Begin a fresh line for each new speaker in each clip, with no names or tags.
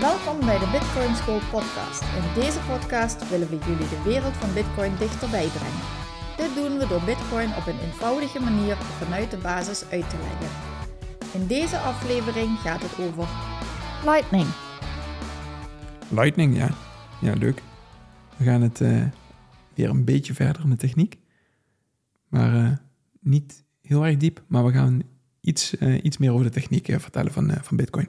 Welkom bij de Bitcoin School podcast. In deze podcast willen we jullie de wereld van Bitcoin dichterbij brengen. Dit doen we door Bitcoin op een eenvoudige manier vanuit de basis uit te leggen. In deze aflevering gaat het over Lightning.
Lightning, ja. Ja, leuk. We gaan het eh, weer een beetje verder in de techniek. Maar eh, niet heel erg diep. Maar we gaan iets, eh, iets meer over de techniek vertellen van, van Bitcoin.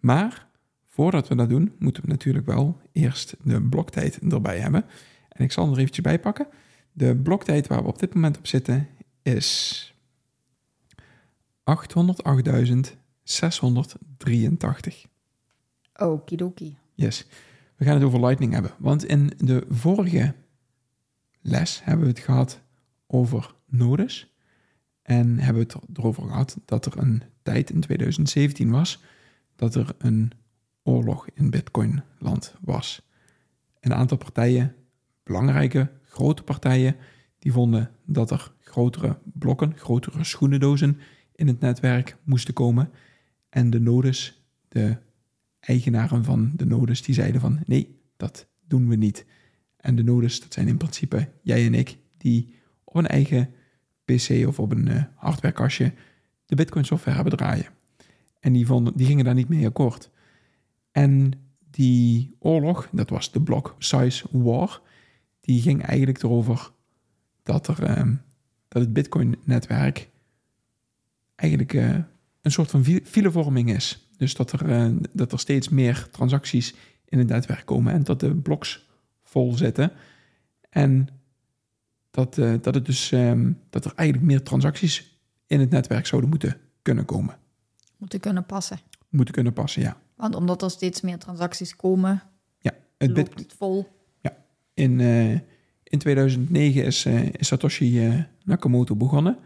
Maar voordat we dat doen, moeten we natuurlijk wel eerst de bloktijd erbij hebben. En ik zal er eventjes bij pakken. De bloktijd waar we op dit moment op zitten is 808.683.
Okidoki.
Yes. We gaan het over Lightning hebben. Want in de vorige les hebben we het gehad over nodes. En hebben we het erover gehad dat er een tijd in 2017 was dat er een oorlog in Bitcoin-land was. Een aantal partijen, belangrijke, grote partijen, die vonden dat er grotere blokken, grotere schoenendozen in het netwerk moesten komen. En de nodes, de eigenaren van de nodes, die zeiden van nee, dat doen we niet. En de nodes, dat zijn in principe jij en ik, die op een eigen PC of op een uh, hardwarekastje de Bitcoin software hebben draaien. En die, vonden, die gingen daar niet mee akkoord. En die oorlog, dat was de block size war, die ging eigenlijk erover dat, er, uh, dat het Bitcoin-netwerk eigenlijk uh, een soort van filevorming is. Dus dat er, uh, dat er steeds meer transacties in het netwerk komen en dat de bloks vol zitten. En dat, uh, dat, het dus, um, dat er eigenlijk meer transacties in het netwerk zouden moeten kunnen komen.
Moeten kunnen passen.
Moeten kunnen passen, ja.
Want omdat er steeds meer transacties komen,
ja, het
loopt het vol.
Ja, in, uh, in 2009 is, uh, is Satoshi Nakamoto begonnen.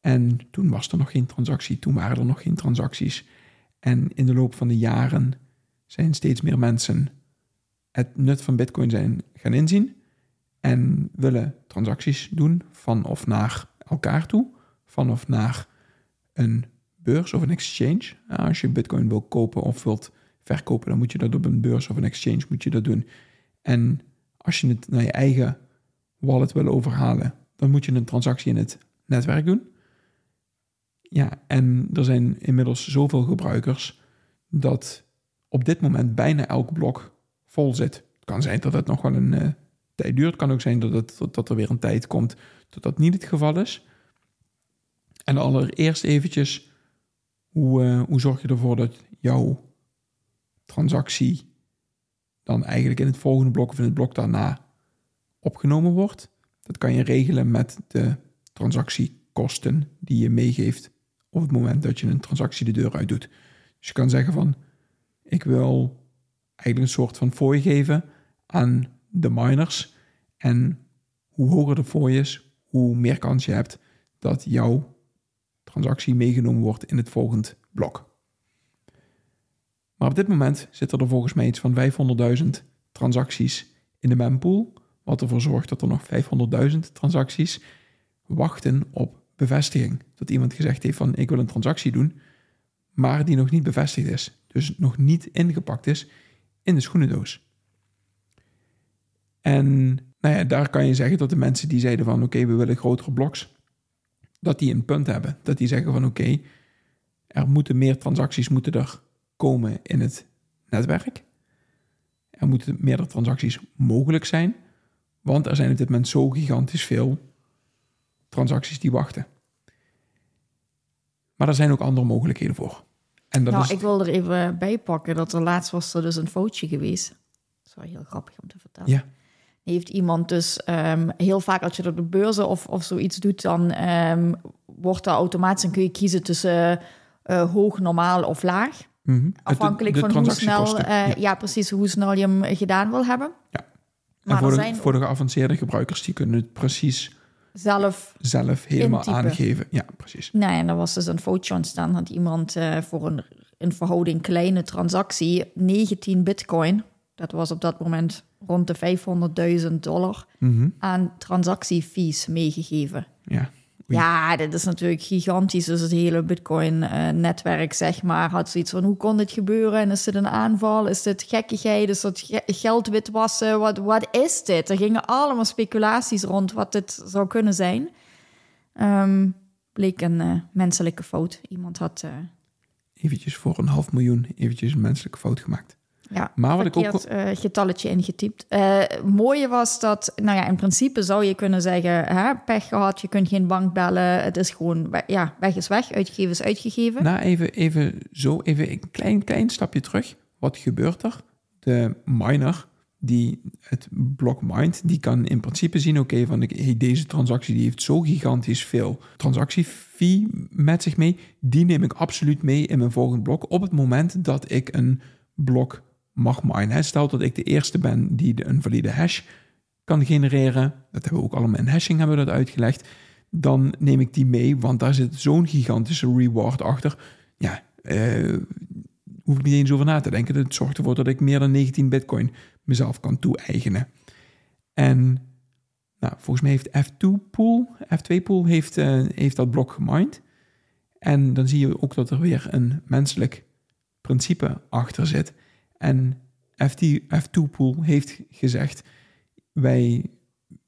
En toen was er nog geen transactie, toen waren er nog geen transacties. En in de loop van de jaren zijn steeds meer mensen het nut van Bitcoin zijn gaan inzien en willen transacties doen van of naar elkaar toe, van of naar een beurs of een exchange. Als je Bitcoin wil kopen of wilt verkopen, dan moet je dat op een beurs of een exchange moet je dat doen. En als je het naar je eigen wallet wil overhalen, dan moet je een transactie in het netwerk doen. Ja, en er zijn inmiddels zoveel gebruikers dat op dit moment bijna elk blok vol zit. Het kan zijn dat het nog wel een uh, tijd duurt. Kan ook zijn dat, het, dat er weer een tijd komt dat dat niet het geval is. En allereerst eventjes, hoe, uh, hoe zorg je ervoor dat jouw transactie dan eigenlijk in het volgende blok of in het blok daarna opgenomen wordt? Dat kan je regelen met de transactiekosten die je meegeeft op het moment dat je een transactie de deur uit doet. Dus je kan zeggen van, ik wil eigenlijk een soort van fooi geven aan de miners. En hoe hoger de fooi is, hoe meer kans je hebt dat jouw transactie meegenomen wordt in het volgende blok. Maar op dit moment zitten er volgens mij iets van 500.000 transacties in de mempool, wat ervoor zorgt dat er nog 500.000 transacties wachten op bevestiging. Dat iemand gezegd heeft van ik wil een transactie doen, maar die nog niet bevestigd is. Dus nog niet ingepakt is in de schoenendoos. En nou ja, daar kan je zeggen dat de mensen die zeiden van oké, we willen grotere bloks, dat die een punt hebben. Dat die zeggen van oké, er moeten meer transacties moeten er komen in het netwerk. Er moeten meerdere transacties mogelijk zijn, want er zijn op dit moment zo gigantisch veel transacties die wachten. Maar er zijn ook andere mogelijkheden voor.
En dat nou, is... ik wil er even bij pakken dat er laatst was er dus een foutje geweest. Dat is wel heel grappig om te vertellen.
Ja.
Heeft iemand dus ehm, heel vaak als je dat op de beurzen of, of zoiets doet, dan ehm, wordt er automatisch en kun je kiezen tussen eh, hoog, normaal of laag.
Mhm.
Afhankelijk
De- de
van hoe snel, eh, ja. precies, hoe snel je hem gedaan wil hebben.
Ja. En
Maar
voor
er
de,
zijn
voor de geavanceerde gebruikers, die kunnen het precies
zelf
zelf helemaal
Intypen.
aangeven. Ja, precies.
Nee, en er was dus een foutje ontstaan. Had iemand eh, voor een, een verhouding kleine transactie 19 bitcoin, dat was op dat moment rond de 500.000 dollar,
Mhm.
aan transactiefees meegegeven.
Ja.
Ja, dit is natuurlijk gigantisch. Dus het hele Bitcoin-netwerk, zeg maar, had zoiets van: hoe kon dit gebeuren? En is dit een aanval? Is dit gekkigheid? Is dat ge- geld witwassen? Wat, wat is dit? Er gingen allemaal speculaties rond wat dit zou kunnen zijn. Ehm, bleek een eh, menselijke fout. Iemand had. eh,
Eventjes voor een half miljoen, eventjes een menselijke fout gemaakt.
Ja,
Maar wat ik ook-
verkeerd eh, getalletje ingetypt. Eh, Het mooie was dat, nou ja, in principe zou je kunnen zeggen, hè, pech gehad, je kunt geen bank bellen, het is gewoon, ja, weg is weg, uitgegeven is uitgegeven.
Nou, even, even zo, even een klein, klein stapje terug. Wat gebeurt er? De miner die het blok mined, die kan in principe zien, oké, van hey, deze transactie die heeft zo gigantisch veel transactiefee met zich mee. Die neem ik absoluut mee in mijn volgende blok op het moment dat ik een blok mag. Hè. Stel dat ik de eerste ben die een valide hash kan genereren. Dat hebben we ook allemaal in hashing hebben we dat uitgelegd. Dan neem ik die mee, want daar zit zo'n gigantische reward achter. Ja, eh, hoef ik niet eens over na te denken. Dat zorgt ervoor dat ik meer dan 19 bitcoin mezelf kan toe-eigenen. En nou, volgens mij heeft F2-pool, F2-pool heeft, eh, heeft dat blok gemined. En dan zie je ook dat er weer een menselijk principe achter zit. En FT, F2-pool heeft gezegd, wij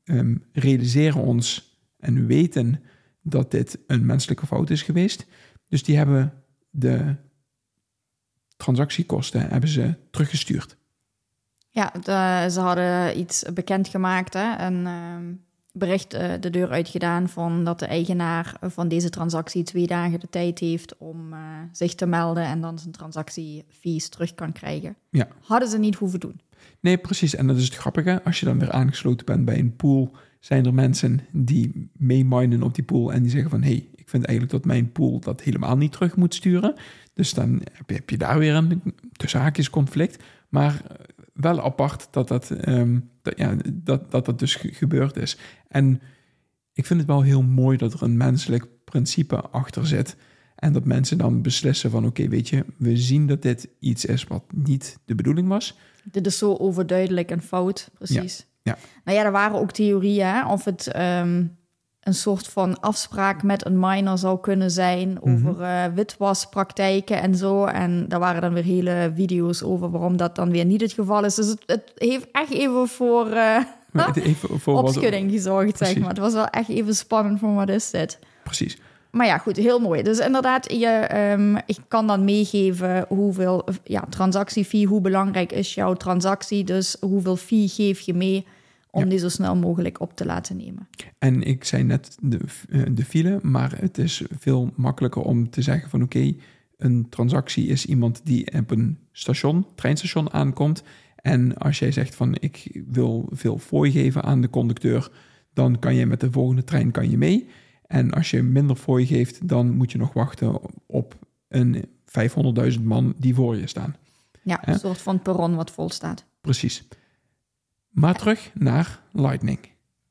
ehm, realiseren ons en weten dat dit een menselijke fout is geweest. Dus die hebben de transactiekosten hebben ze teruggestuurd.
Ja, ze hadden iets bekendgemaakt, hè, een ehm, bericht eh, de deur uitgedaan van dat de eigenaar van deze transactie twee dagen de tijd heeft om eh, zich te melden en dan zijn transactiefees terug kan krijgen.
Ja.
Hadden ze niet hoeven doen.
Nee, precies. En dat is het grappige. Als je dan weer aangesloten bent bij een pool, zijn er mensen die meeminen op die pool en die zeggen van, hé, hey, ik vind eigenlijk dat mijn pool dat helemaal niet terug moet sturen. Dus dan heb je, heb je daar weer een tussen haakjes conflict. Maar eh, wel apart dat dat, ehm, dat, ja, dat, dat dat dus ge- gebeurd is. En ik vind het wel heel mooi dat er een menselijk principe achter zit. En dat mensen dan beslissen van, oké, weet je, we zien dat dit iets is wat niet de bedoeling was.
Dit is zo overduidelijk een fout, precies.
Ja,
Nou ja, er waren ook theorieën hè, of het ehm, een soort van afspraak met een miner zou kunnen zijn
Mhm.
over eh, witwaspraktijken en zo. En daar waren dan weer hele video's over waarom dat dan weer niet het geval is. Dus het, het heeft echt even voor
het even voor wat-
opschudding gezorgd, zeg maar. Het was wel echt even spannend van wat is dit.
Precies.
Maar ja, goed, heel mooi. Dus inderdaad, je, ehm, ik kan dan meegeven hoeveel ja, transactiefee, hoe belangrijk is jouw transactie. Dus hoeveel fee geef je mee om
Ja.
die zo snel mogelijk op te laten nemen.
En ik zei net de, eh, de file, maar het is veel makkelijker om te zeggen van oké, een transactie is iemand die op een station, treinstation aankomt. En als jij zegt van ik wil veel fooi geven aan de conducteur, dan kan je met de volgende trein kan je mee. En als je minder fooi geeft, dan moet je nog wachten op een 500.000 man die voor je staan.
Ja, een soort van perron wat vol staat.
Precies. Maar terug naar Lightning.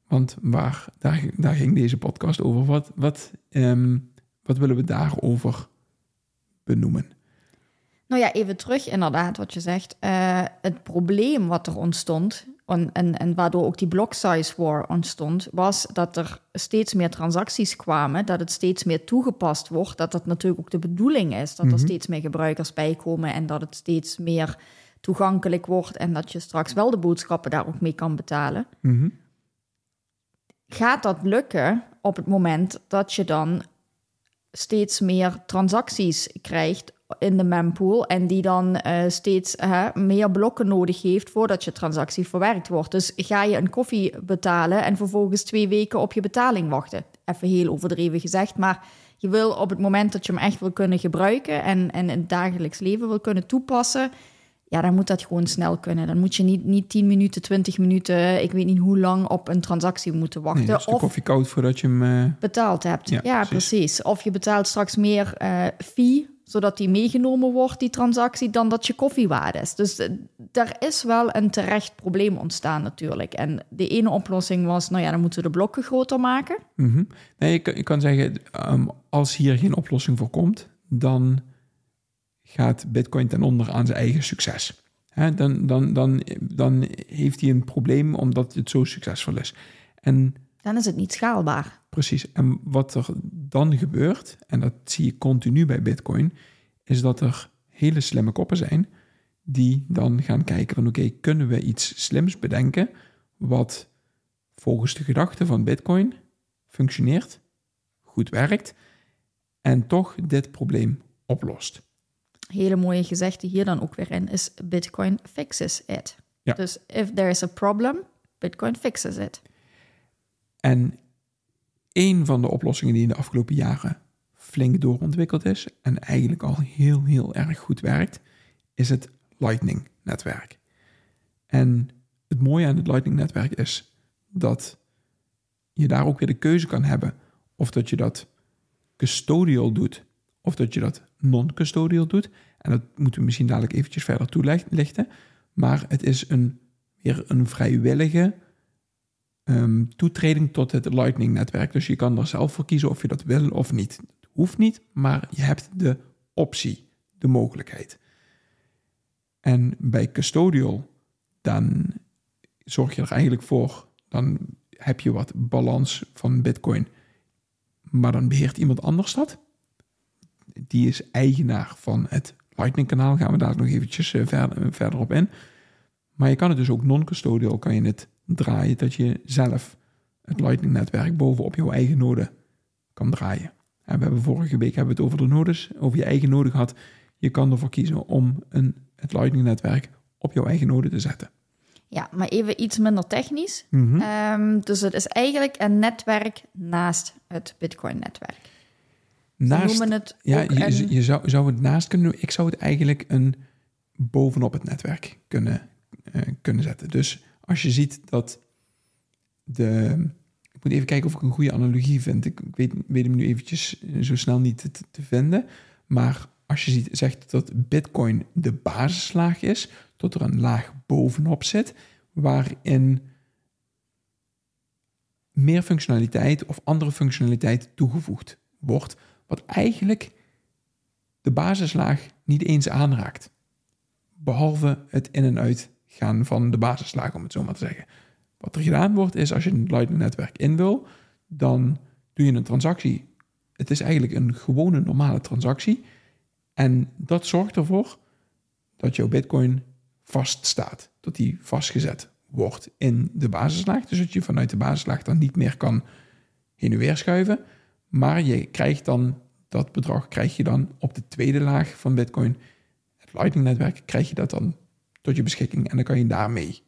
Want waar, daar, daar ging deze podcast over. Wat, wat, ehm, wat willen we daarover benoemen?
Nou ja, even terug inderdaad wat je zegt. Eh, het probleem wat er ontstond, en, en, en waardoor ook die block size war ontstond, was dat er steeds meer transacties kwamen, dat het steeds meer toegepast wordt, dat dat natuurlijk ook de bedoeling is, dat er
Mhm.
steeds meer gebruikers bij komen en dat het steeds meer toegankelijk wordt en dat je straks wel de boodschappen daar ook mee kan betalen.
Mhm.
Gaat dat lukken op het moment dat je dan steeds meer transacties krijgt in de mempool en die dan eh, steeds meer blokken nodig heeft voordat je transactie verwerkt wordt. Dus ga je een koffie betalen en vervolgens twee weken op je betaling wachten. Even heel overdreven gezegd, maar je wil op het moment dat je hem echt wil kunnen gebruiken en, en in het dagelijks leven wil kunnen toepassen, ja, dan moet dat gewoon snel kunnen. Dan moet je niet, niet 10 minuten, 20 minuten, ik weet niet hoe lang op een transactie moeten wachten.
Nee,
of
koffie koud voordat je hem... eh,
betaald hebt.
Ja,
Ja,
precies.
precies. Of je betaalt straks meer eh, fee, zodat die meegenomen wordt, die transactie, dan dat je koffie waard is. Dus eh, daar is wel een terecht probleem ontstaan natuurlijk. En de ene oplossing was, nou ja, dan moeten we de blokken groter maken.
mhm. Nee, ik, ik kan zeggen, ehm, als hier geen oplossing voor komt, dan gaat Bitcoin ten onder aan zijn eigen succes. Dan, dan, dan, dan heeft hij een probleem omdat het zo succesvol is. En
Dan is het niet schaalbaar.
Precies. En wat er dan gebeurt, en dat zie je continu bij Bitcoin, is dat er hele slimme koppen zijn die dan gaan kijken van oké, kunnen we iets slims bedenken wat volgens de gedachte van Bitcoin functioneert, goed werkt en toch dit probleem oplost.
Hele mooie gezegde hier dan ook weer in is Bitcoin fixes it.
Ja.
Dus if there is a problem, Bitcoin fixes it.
En een van de oplossingen die in de afgelopen jaren flink doorontwikkeld is en eigenlijk al heel, heel erg goed werkt, is het Lightning-netwerk. En het mooie aan het Lightning-netwerk is dat je daar ook weer de keuze kan hebben of dat je dat custodial doet of dat je dat non-custodial doet. En dat moeten we misschien dadelijk eventjes verder toelichten. Maar het is een, weer een vrijwillige ehm, toetreding tot het Lightning-netwerk. Dus je kan er zelf voor kiezen of je dat wil of niet. Het hoeft niet, maar je hebt de optie, de mogelijkheid. En bij custodial, dan zorg je er eigenlijk voor, dan heb je wat balans van Bitcoin, maar dan beheert iemand anders dat. Die is eigenaar van het Lightning-kanaal, gaan we daar nog eventjes eh, verder, eh, verder op in. Maar je kan het dus ook non-custodial, kan je het draaien dat je zelf het Lightning-netwerk bovenop jouw eigen node kan draaien. En we hebben vorige week hebben we het over de nodes, over je eigen node gehad. Je kan ervoor kiezen om een, het Lightning-netwerk op jouw eigen node te zetten.
Ja, maar even iets minder technisch.
Mhm.
Ehm, dus het is eigenlijk een netwerk naast het Bitcoin-netwerk.
Naast,
noemen het
ja, je,
een-
je zou, zou het naast kunnen doen. Ik zou het eigenlijk een bovenop het netwerk kunnen, eh, kunnen zetten. Dus als je ziet dat de... Ik moet even kijken of ik een goede analogie vind. Ik ik weet, weet hem nu eventjes eh, zo snel niet te, te vinden. Maar als je ziet, zegt dat bitcoin de basislaag is... tot er een laag bovenop zit... waarin meer functionaliteit of andere functionaliteit toegevoegd wordt... wat eigenlijk de basislaag niet eens aanraakt. Behalve het in- en uitgaan van de basislaag, om het zo maar te zeggen. Wat er gedaan wordt, is als je een Lightning-netwerk in wil, dan doe je een transactie. Het is eigenlijk een gewone normale transactie. En dat zorgt ervoor dat jouw Bitcoin vaststaat. Dat die vastgezet wordt in de basislaag. Dus dat je vanuit de basislaag dan niet meer kan heen en weer schuiven. Maar je krijgt dan dat bedrag krijg je dan op de tweede laag van Bitcoin. Het Lightning-netwerk krijg je dat dan tot je beschikking. En dan kan je daarmee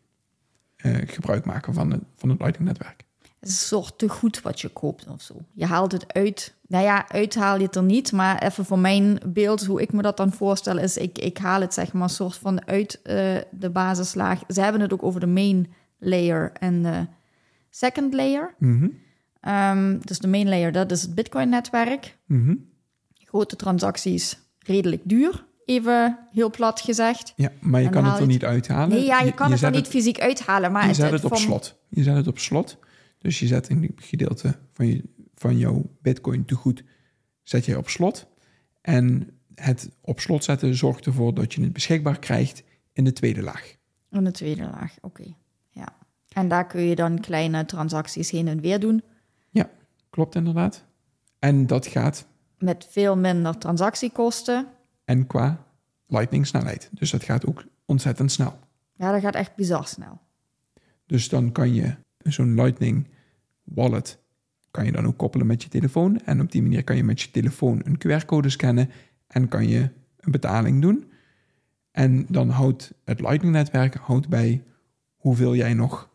eh, gebruik maken van het, van het Lightning-netwerk.
Het is een soort te goed wat je koopt of zo. Je haalt het uit. Nou ja, uithaal je het er niet. Maar even voor mijn beeld, hoe ik me dat dan voorstel, is ik, ik haal het zeg maar soort van uit eh, de basislaag. Ze hebben het ook over de main layer en de second layer.
Mhm,
Ehm, dus de main layer, dat is het Bitcoin-netwerk.
mhm.
Grote transacties, redelijk duur. Even heel plat gezegd.
Ja, maar je kan het er niet uithalen.
Nee, ja, je kan het er niet fysiek uithalen. Maar
Je
het,
zet
het
het op
van-
slot. Je zet het op slot. Dus je zet een gedeelte van, je, van jouw bitcoin te goed zet je op slot. En het op slot zetten zorgt ervoor dat je het beschikbaar krijgt in de tweede laag.
In de tweede laag, oké. Ja. En daar kun je dan kleine transacties heen en weer doen.
Ja, klopt inderdaad. En dat gaat
Met veel minder transactiekosten.
en qua lightning snelheid. Dus dat gaat ook ontzettend snel.
Ja, dat gaat echt bizar snel.
Dus dan kan je zo'n lightning wallet kan je dan ook koppelen met je telefoon. En op die manier kan je met je telefoon een QR-code scannen en kan je een betaling doen. En dan houdt het Lightning-netwerk houdt bij hoeveel jij nog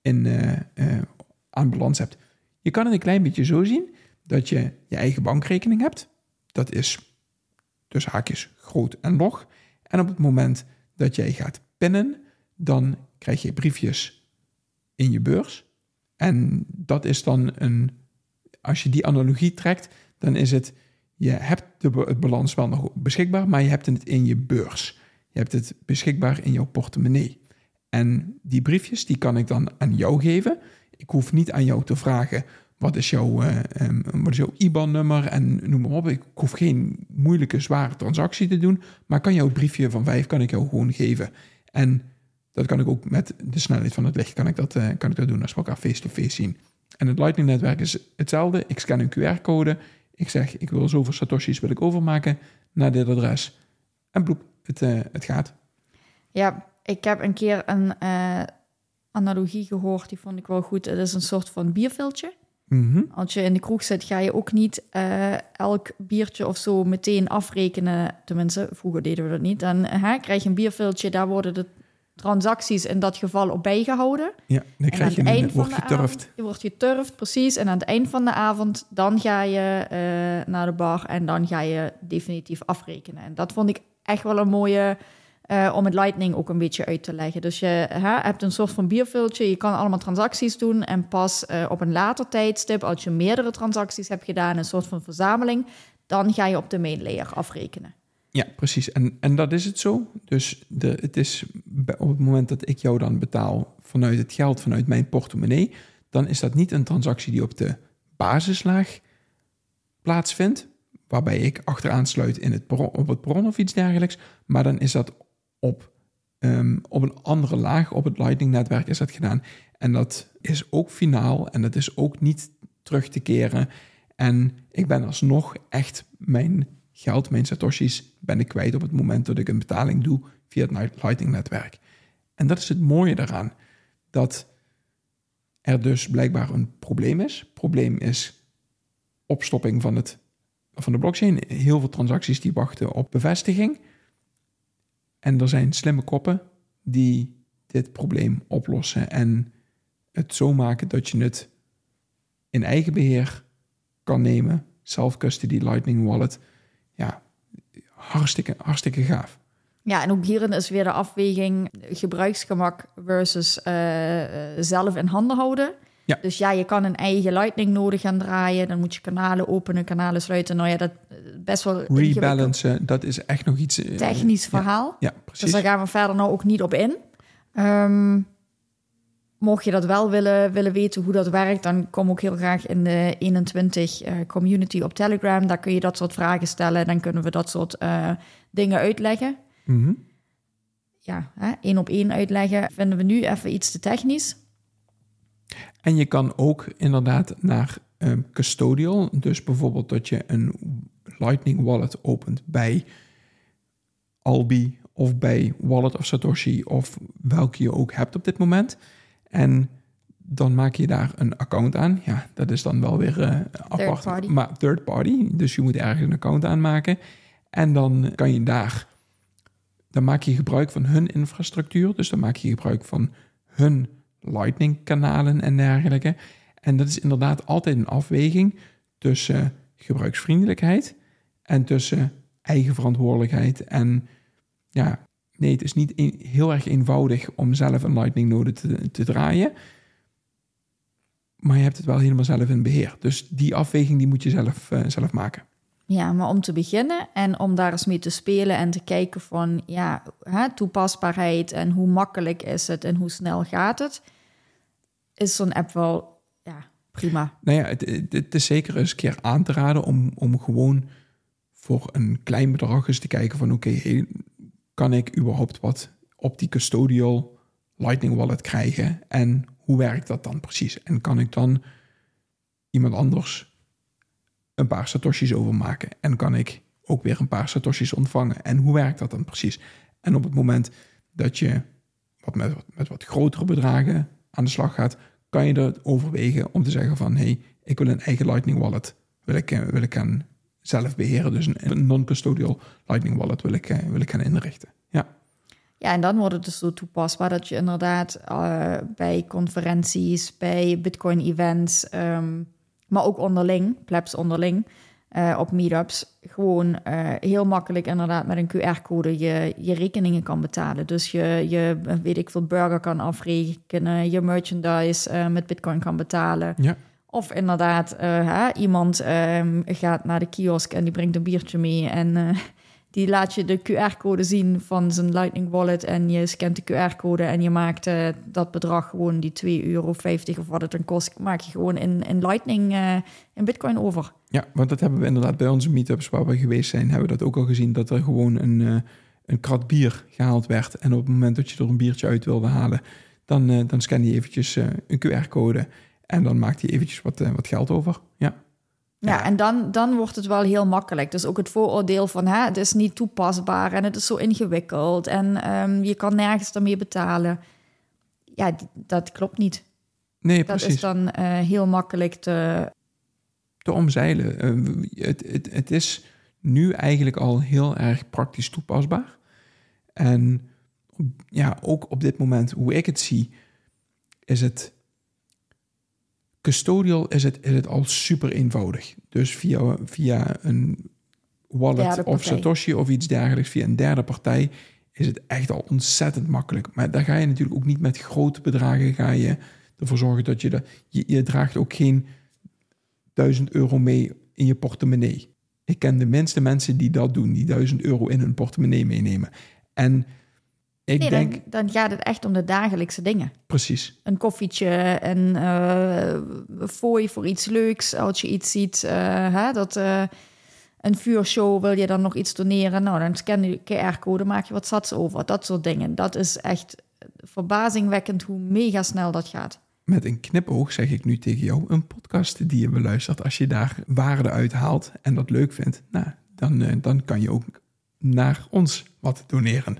in, eh, eh, aan balans hebt. Je kan het een klein beetje zo zien dat je je eigen bankrekening hebt. Dat is tussen haakjes groot en log. En op het moment dat jij gaat pinnen, dan krijg je briefjes in je beurs. En dat is dan een, als je die analogie trekt, dan is het, je hebt de, het balans wel nog beschikbaar, maar je hebt het in je beurs. Je hebt het beschikbaar in jouw portemonnee. En die briefjes, die kan ik dan aan jou geven. Ik hoef niet aan jou te vragen, wat is jouw, wat is jouw IBAN-nummer en noem maar op. Ik hoef geen moeilijke, zware transactie te doen, maar kan jouw briefje van vijf kan ik jou gewoon geven. En dat kan ik ook met de snelheid van het licht kan ik dat, uh, kan ik dat doen als we elkaar face-to-face zien. En het Lightning-netwerk is hetzelfde. Ik scan een QR-code. Ik zeg, ik wil zoveel satoshis wil ik overmaken naar dit adres. En bloep, het, uh, het gaat.
Ja, ik heb een keer een analogie gehoord, die vond ik wel goed. Het is een soort van bierviltje.
Mm -hmm.
Als je in de kroeg zit, ga je ook niet uh, elk biertje of zo meteen afrekenen. Tenminste, vroeger deden we dat niet. Dan uh, krijg je een bierviltje, daar worden de transacties in dat geval op bijgehouden.
Ja, dan krijg je een, word geturfd.
Je wordt geturfd, precies. En aan het eind van de avond, dan ga je uh, naar de bar en dan ga je definitief afrekenen. En dat vond ik echt wel een mooie... Uh, om het Lightning ook een beetje uit te leggen. Dus je hè, hebt een soort van bierviltje, je kan allemaal transacties doen en pas uh, op een later tijdstip, als je meerdere transacties hebt gedaan, een soort van verzameling, dan ga je op de main layer afrekenen.
Ja, precies. En, en dat is het zo. Dus de, het is op het moment dat ik jou dan betaal vanuit het geld, vanuit mijn portemonnee, dan is dat niet een transactie die op de basislaag plaatsvindt, waarbij ik achteraan sluit in het bron, op het bron of iets dergelijks, maar dan is dat op, um, op een andere laag, op het Lightning-netwerk is dat gedaan. En dat is ook finaal en dat is ook niet terug te keren. En ik ben alsnog echt mijn geld, mijn satoshis, ben ik kwijt op het moment dat ik een betaling doe via het Lightning-netwerk. En dat is het mooie daaraan, dat er dus blijkbaar een probleem is. Probleem is opstopping van, het, van de blockchain. Heel veel transacties die wachten op bevestiging. En er zijn slimme koppen die dit probleem oplossen en het zo maken dat je het in eigen beheer kan nemen. Self-custody, Lightning Wallet. Ja, hartstikke, hartstikke gaaf.
Ja, en ook hierin is weer de afweging gebruiksgemak versus uh, zelf in handen houden.
Ja.
Dus ja, je kan een eigen Lightning nodig gaan draaien. Dan moet je kanalen openen, kanalen sluiten. Nou ja, dat best wel...
Rebalancen, dat is echt nog iets... Uh,
Technisch verhaal.
Ja, ja, precies.
Dus daar gaan we verder nou ook niet op in. Um, mocht je dat wel willen, willen weten hoe dat werkt... dan kom ook heel graag in de 21 uh, community op Telegram. Daar kun je dat soort vragen stellen. Dan kunnen we dat soort uh, dingen uitleggen.
Mm -hmm.
Ja, hè, één op één uitleggen vinden we nu even iets te technisch.
En je kan ook inderdaad naar um, custodial, dus bijvoorbeeld dat je een Lightning wallet opent bij Albi of bij Wallet of Satoshi of welke je ook hebt op dit moment. En dan maak je daar een account aan. Ja, dat is dan wel weer uh, apart.
Party.
Maar third party. Dus je moet ergens een account aanmaken. En dan kan je daar, dan maak je gebruik van hun infrastructuur. Dus dan maak je gebruik van hun Lightning-kanalen en dergelijke. En dat is inderdaad altijd een afweging tussen gebruiksvriendelijkheid en tussen eigen verantwoordelijkheid. En ja, nee, het is niet heel erg eenvoudig om zelf een Lightning-node te, te draaien. Maar je hebt het wel helemaal zelf in beheer. Dus die afweging die moet je zelf, uh, zelf maken.
Ja, maar om te beginnen en om daar eens mee te spelen en te kijken van ja, hè, toepasbaarheid en hoe makkelijk is het en hoe snel gaat het, is zo'n app wel ja, prima.
Nou ja, het, het, is zeker eens een keer aan te raden om, om gewoon voor een klein bedrag eens te kijken van oké, kan ik überhaupt wat op die custodial Lightning Wallet krijgen en hoe werkt dat dan precies? En kan ik dan iemand anders een paar satoshis overmaken. En kan ik ook weer een paar satoshis ontvangen. En hoe werkt dat dan precies? En op het moment dat je wat met, met wat grotere bedragen aan de slag gaat, kan je er overwegen om te zeggen van hé, hey, ik wil een eigen Lightning Wallet. Wil ik, wil ik gaan zelf beheren. Dus een non-custodial Lightning Wallet wil ik, wil ik gaan inrichten. Ja.
Ja, en dan wordt het dus zo toepasbaar dat je inderdaad uh, bij conferenties, bij Bitcoin-events, um, maar ook onderling, plebs onderling, eh, op meetups gewoon eh, heel makkelijk inderdaad met een QR-code je, je rekeningen kan betalen. Dus je, je, weet ik veel, burger kan afrekenen, je merchandise eh, met bitcoin kan betalen.
Ja.
Of inderdaad, hè, iemand ehm, gaat naar de kiosk en die brengt een biertje mee en die laat je de QR-code zien van zijn Lightning Wallet en je scant de QR-code en je maakt uh, dat bedrag gewoon, die 2,50 euro of wat het dan kost, maak je gewoon in, in Lightning, uh, in Bitcoin over.
Ja, want dat hebben we inderdaad bij onze meetups waar we geweest zijn, hebben we dat ook al gezien, dat er gewoon een, uh, een krat bier gehaald werd. En op het moment dat je er een biertje uit wilde halen, dan, dan scan je eventjes een QR-code en dan maakt hij eventjes wat, wat geld over. Ja.
Ja, en dan, dan wordt het wel heel makkelijk. Dus ook het vooroordeel van hè, het is niet toepasbaar en het is zo ingewikkeld en um, je kan nergens ermee betalen. Ja, dat klopt niet.
Nee,
dat
precies.
is dan uh, heel makkelijk te...
Te omzeilen. Uh, het, het, het is nu eigenlijk al heel erg praktisch toepasbaar. En ja, ook op dit moment, hoe ik het zie, is het Custodial is het, is het al super eenvoudig. Dus via, via een wallet of Satoshi of iets dergelijks, via een derde partij, is het echt al ontzettend makkelijk. Maar daar ga je natuurlijk ook niet met grote bedragen ga je ervoor zorgen dat je dat. Je, je draagt ook geen 1000 euro mee in je portemonnee. Ik ken de minste mensen die dat doen, die 1000 euro in hun portemonnee meenemen. En ik
nee,
denk...
Dan, dan, gaat het echt om de dagelijkse dingen.
Precies.
Een koffietje, een uh, fooi voor iets leuks. Als je iets ziet, uh, hè, dat uh, een vuurshow wil je dan nog iets doneren. Nou, dan scan je QR-code, maak je wat sats over. Dat soort dingen. Dat is echt verbazingwekkend hoe mega snel dat gaat.
Met een knipoog zeg ik nu tegen jou een podcast die je beluistert. Als je daar waarde uit haalt en dat leuk vindt, nou, dan, dan kan je ook naar ons wat doneren.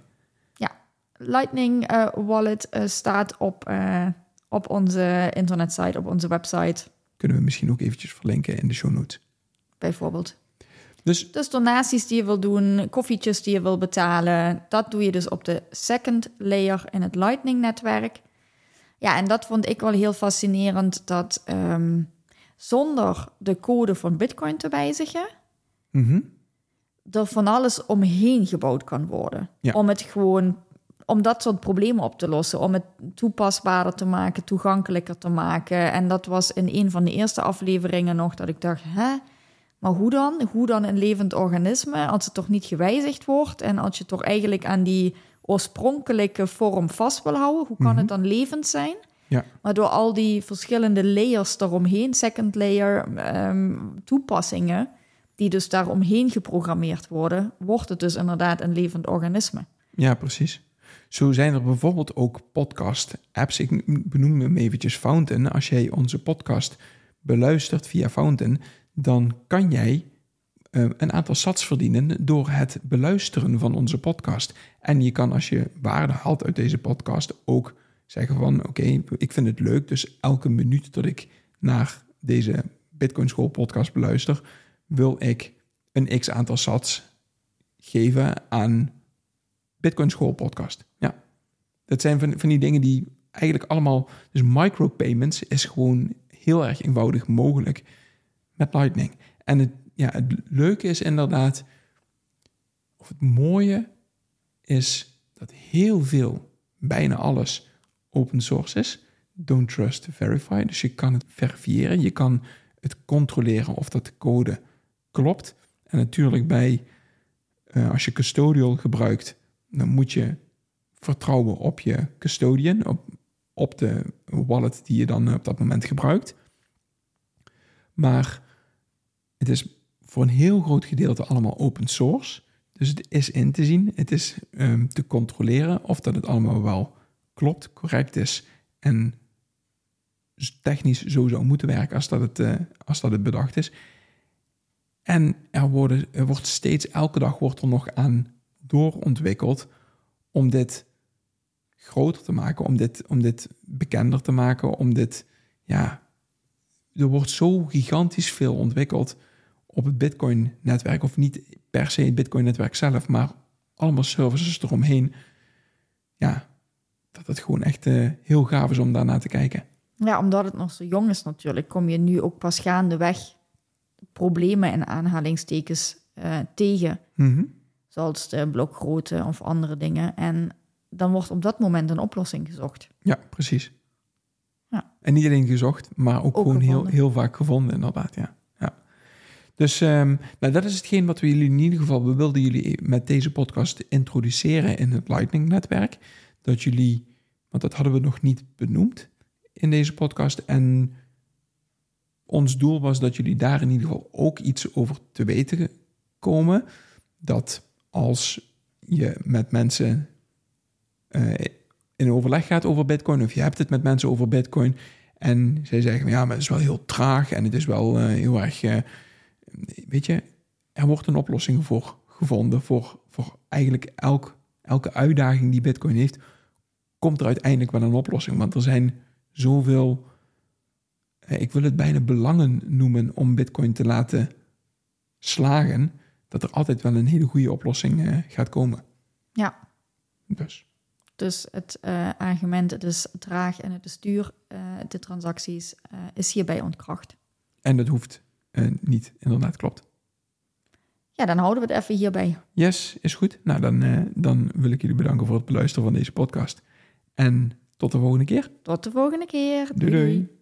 Lightning uh, Wallet uh, staat op, uh, op onze internetsite, op onze website.
Kunnen we misschien ook eventjes verlinken in de show notes.
Bijvoorbeeld.
Dus,
dus donaties die je wil doen, koffietjes die je wil betalen, dat doe je dus op de second layer in het Lightning-netwerk. Ja, en dat vond ik wel heel fascinerend, dat um, zonder de code van Bitcoin te wijzigen,
mm -hmm.
er van alles omheen gebouwd kan worden.
Ja.
Om het gewoon om dat soort problemen op te lossen, om het toepasbaarder te maken, toegankelijker te maken. En dat was in een van de eerste afleveringen nog dat ik dacht, hè, maar hoe dan? Hoe dan een levend organisme als het toch niet gewijzigd wordt en als je toch eigenlijk aan die oorspronkelijke vorm vast wil houden, hoe kan
Mhm.
het dan levend zijn?
Ja.
Maar door al die verschillende layers eromheen, second layer ehm, toepassingen, die dus daaromheen geprogrammeerd worden, wordt het dus inderdaad een levend organisme.
Ja, precies. Zo zijn er bijvoorbeeld ook podcast-apps. Ik benoem hem eventjes Fountain. Als jij onze podcast beluistert via Fountain, dan kan jij uh, een aantal sats verdienen door het beluisteren van onze podcast. En je kan als je waarde haalt uit deze podcast ook zeggen van oké, ik vind het leuk, dus elke minuut dat ik naar deze Bitcoin School podcast beluister, wil ik een x aantal sats geven aan Bitcoin School podcast. Dat zijn van, van die dingen die eigenlijk allemaal. Dus micropayments is gewoon heel erg eenvoudig mogelijk met Lightning. En het, ja, het leuke is inderdaad, of het mooie is dat heel veel, bijna alles, open source is. Don't trust, verify. Dus je kan het verifiëren, je kan het controleren of dat de code klopt. En natuurlijk bij, uh, als je custodial gebruikt, dan moet je vertrouwen op je custodian, op, op de wallet die je dan op dat moment gebruikt. Maar het is voor een heel groot gedeelte allemaal open source. Dus het is in te zien, het is um, te controleren of dat het allemaal wel klopt, correct is en technisch zo zou moeten werken als dat het, uh, als dat het bedacht is. En er, worden, er wordt steeds, elke dag wordt er nog aan doorontwikkeld om dit groter te maken, om dit, om dit bekender te maken, om dit, ja, er wordt zo gigantisch veel ontwikkeld op het Bitcoin-netwerk, of niet per se het Bitcoin-netwerk zelf, maar allemaal services eromheen. Ja, dat het gewoon echt uh, heel gaaf is om daarnaar te kijken.
Ja, omdat het nog zo jong is natuurlijk, kom je nu ook pas gaandeweg problemen en aanhalingstekens eh, tegen.
Mhm.
Zoals de blokgrootte of andere dingen. En dan wordt op dat moment een oplossing gezocht.
Ja, precies.
Ja.
En niet alleen gezocht, maar ook,
Ook
gewoon heel,
gevonden.
heel vaak gevonden, inderdaad. Ja. ja. Dus nou, dat is hetgeen wat we jullie in ieder geval, we wilden jullie met deze podcast introduceren in het Lightning-netwerk. Dat jullie, want dat hadden we nog niet benoemd in deze podcast. En ons doel was dat jullie daar in ieder geval ook iets over te weten komen. Dat als je met mensen eh, in overleg gaat over Bitcoin, of je hebt het met mensen over Bitcoin, en zij zeggen: Ja, maar het is wel heel traag en het is wel eh, heel erg. eh, weet je, er wordt een oplossing voor gevonden voor, voor eigenlijk elk, elke uitdaging die Bitcoin heeft, komt er uiteindelijk wel een oplossing. Want er zijn zoveel, ik wil het bijna belangen noemen om Bitcoin te laten slagen, dat er altijd wel een hele goede oplossing gaat komen.
Ja,
Dus.
Dus het eh, argument, het is traag en het is duur, eh, de transacties, eh, is hierbij ontkracht.
En dat hoeft niet, inderdaad, klopt.
Ja, dan houden we het even hierbij.
Yes, is goed. Nou, dan, dan wil ik jullie bedanken voor het beluisteren van deze podcast. En tot de volgende keer.
Tot de volgende keer.
Doei doei.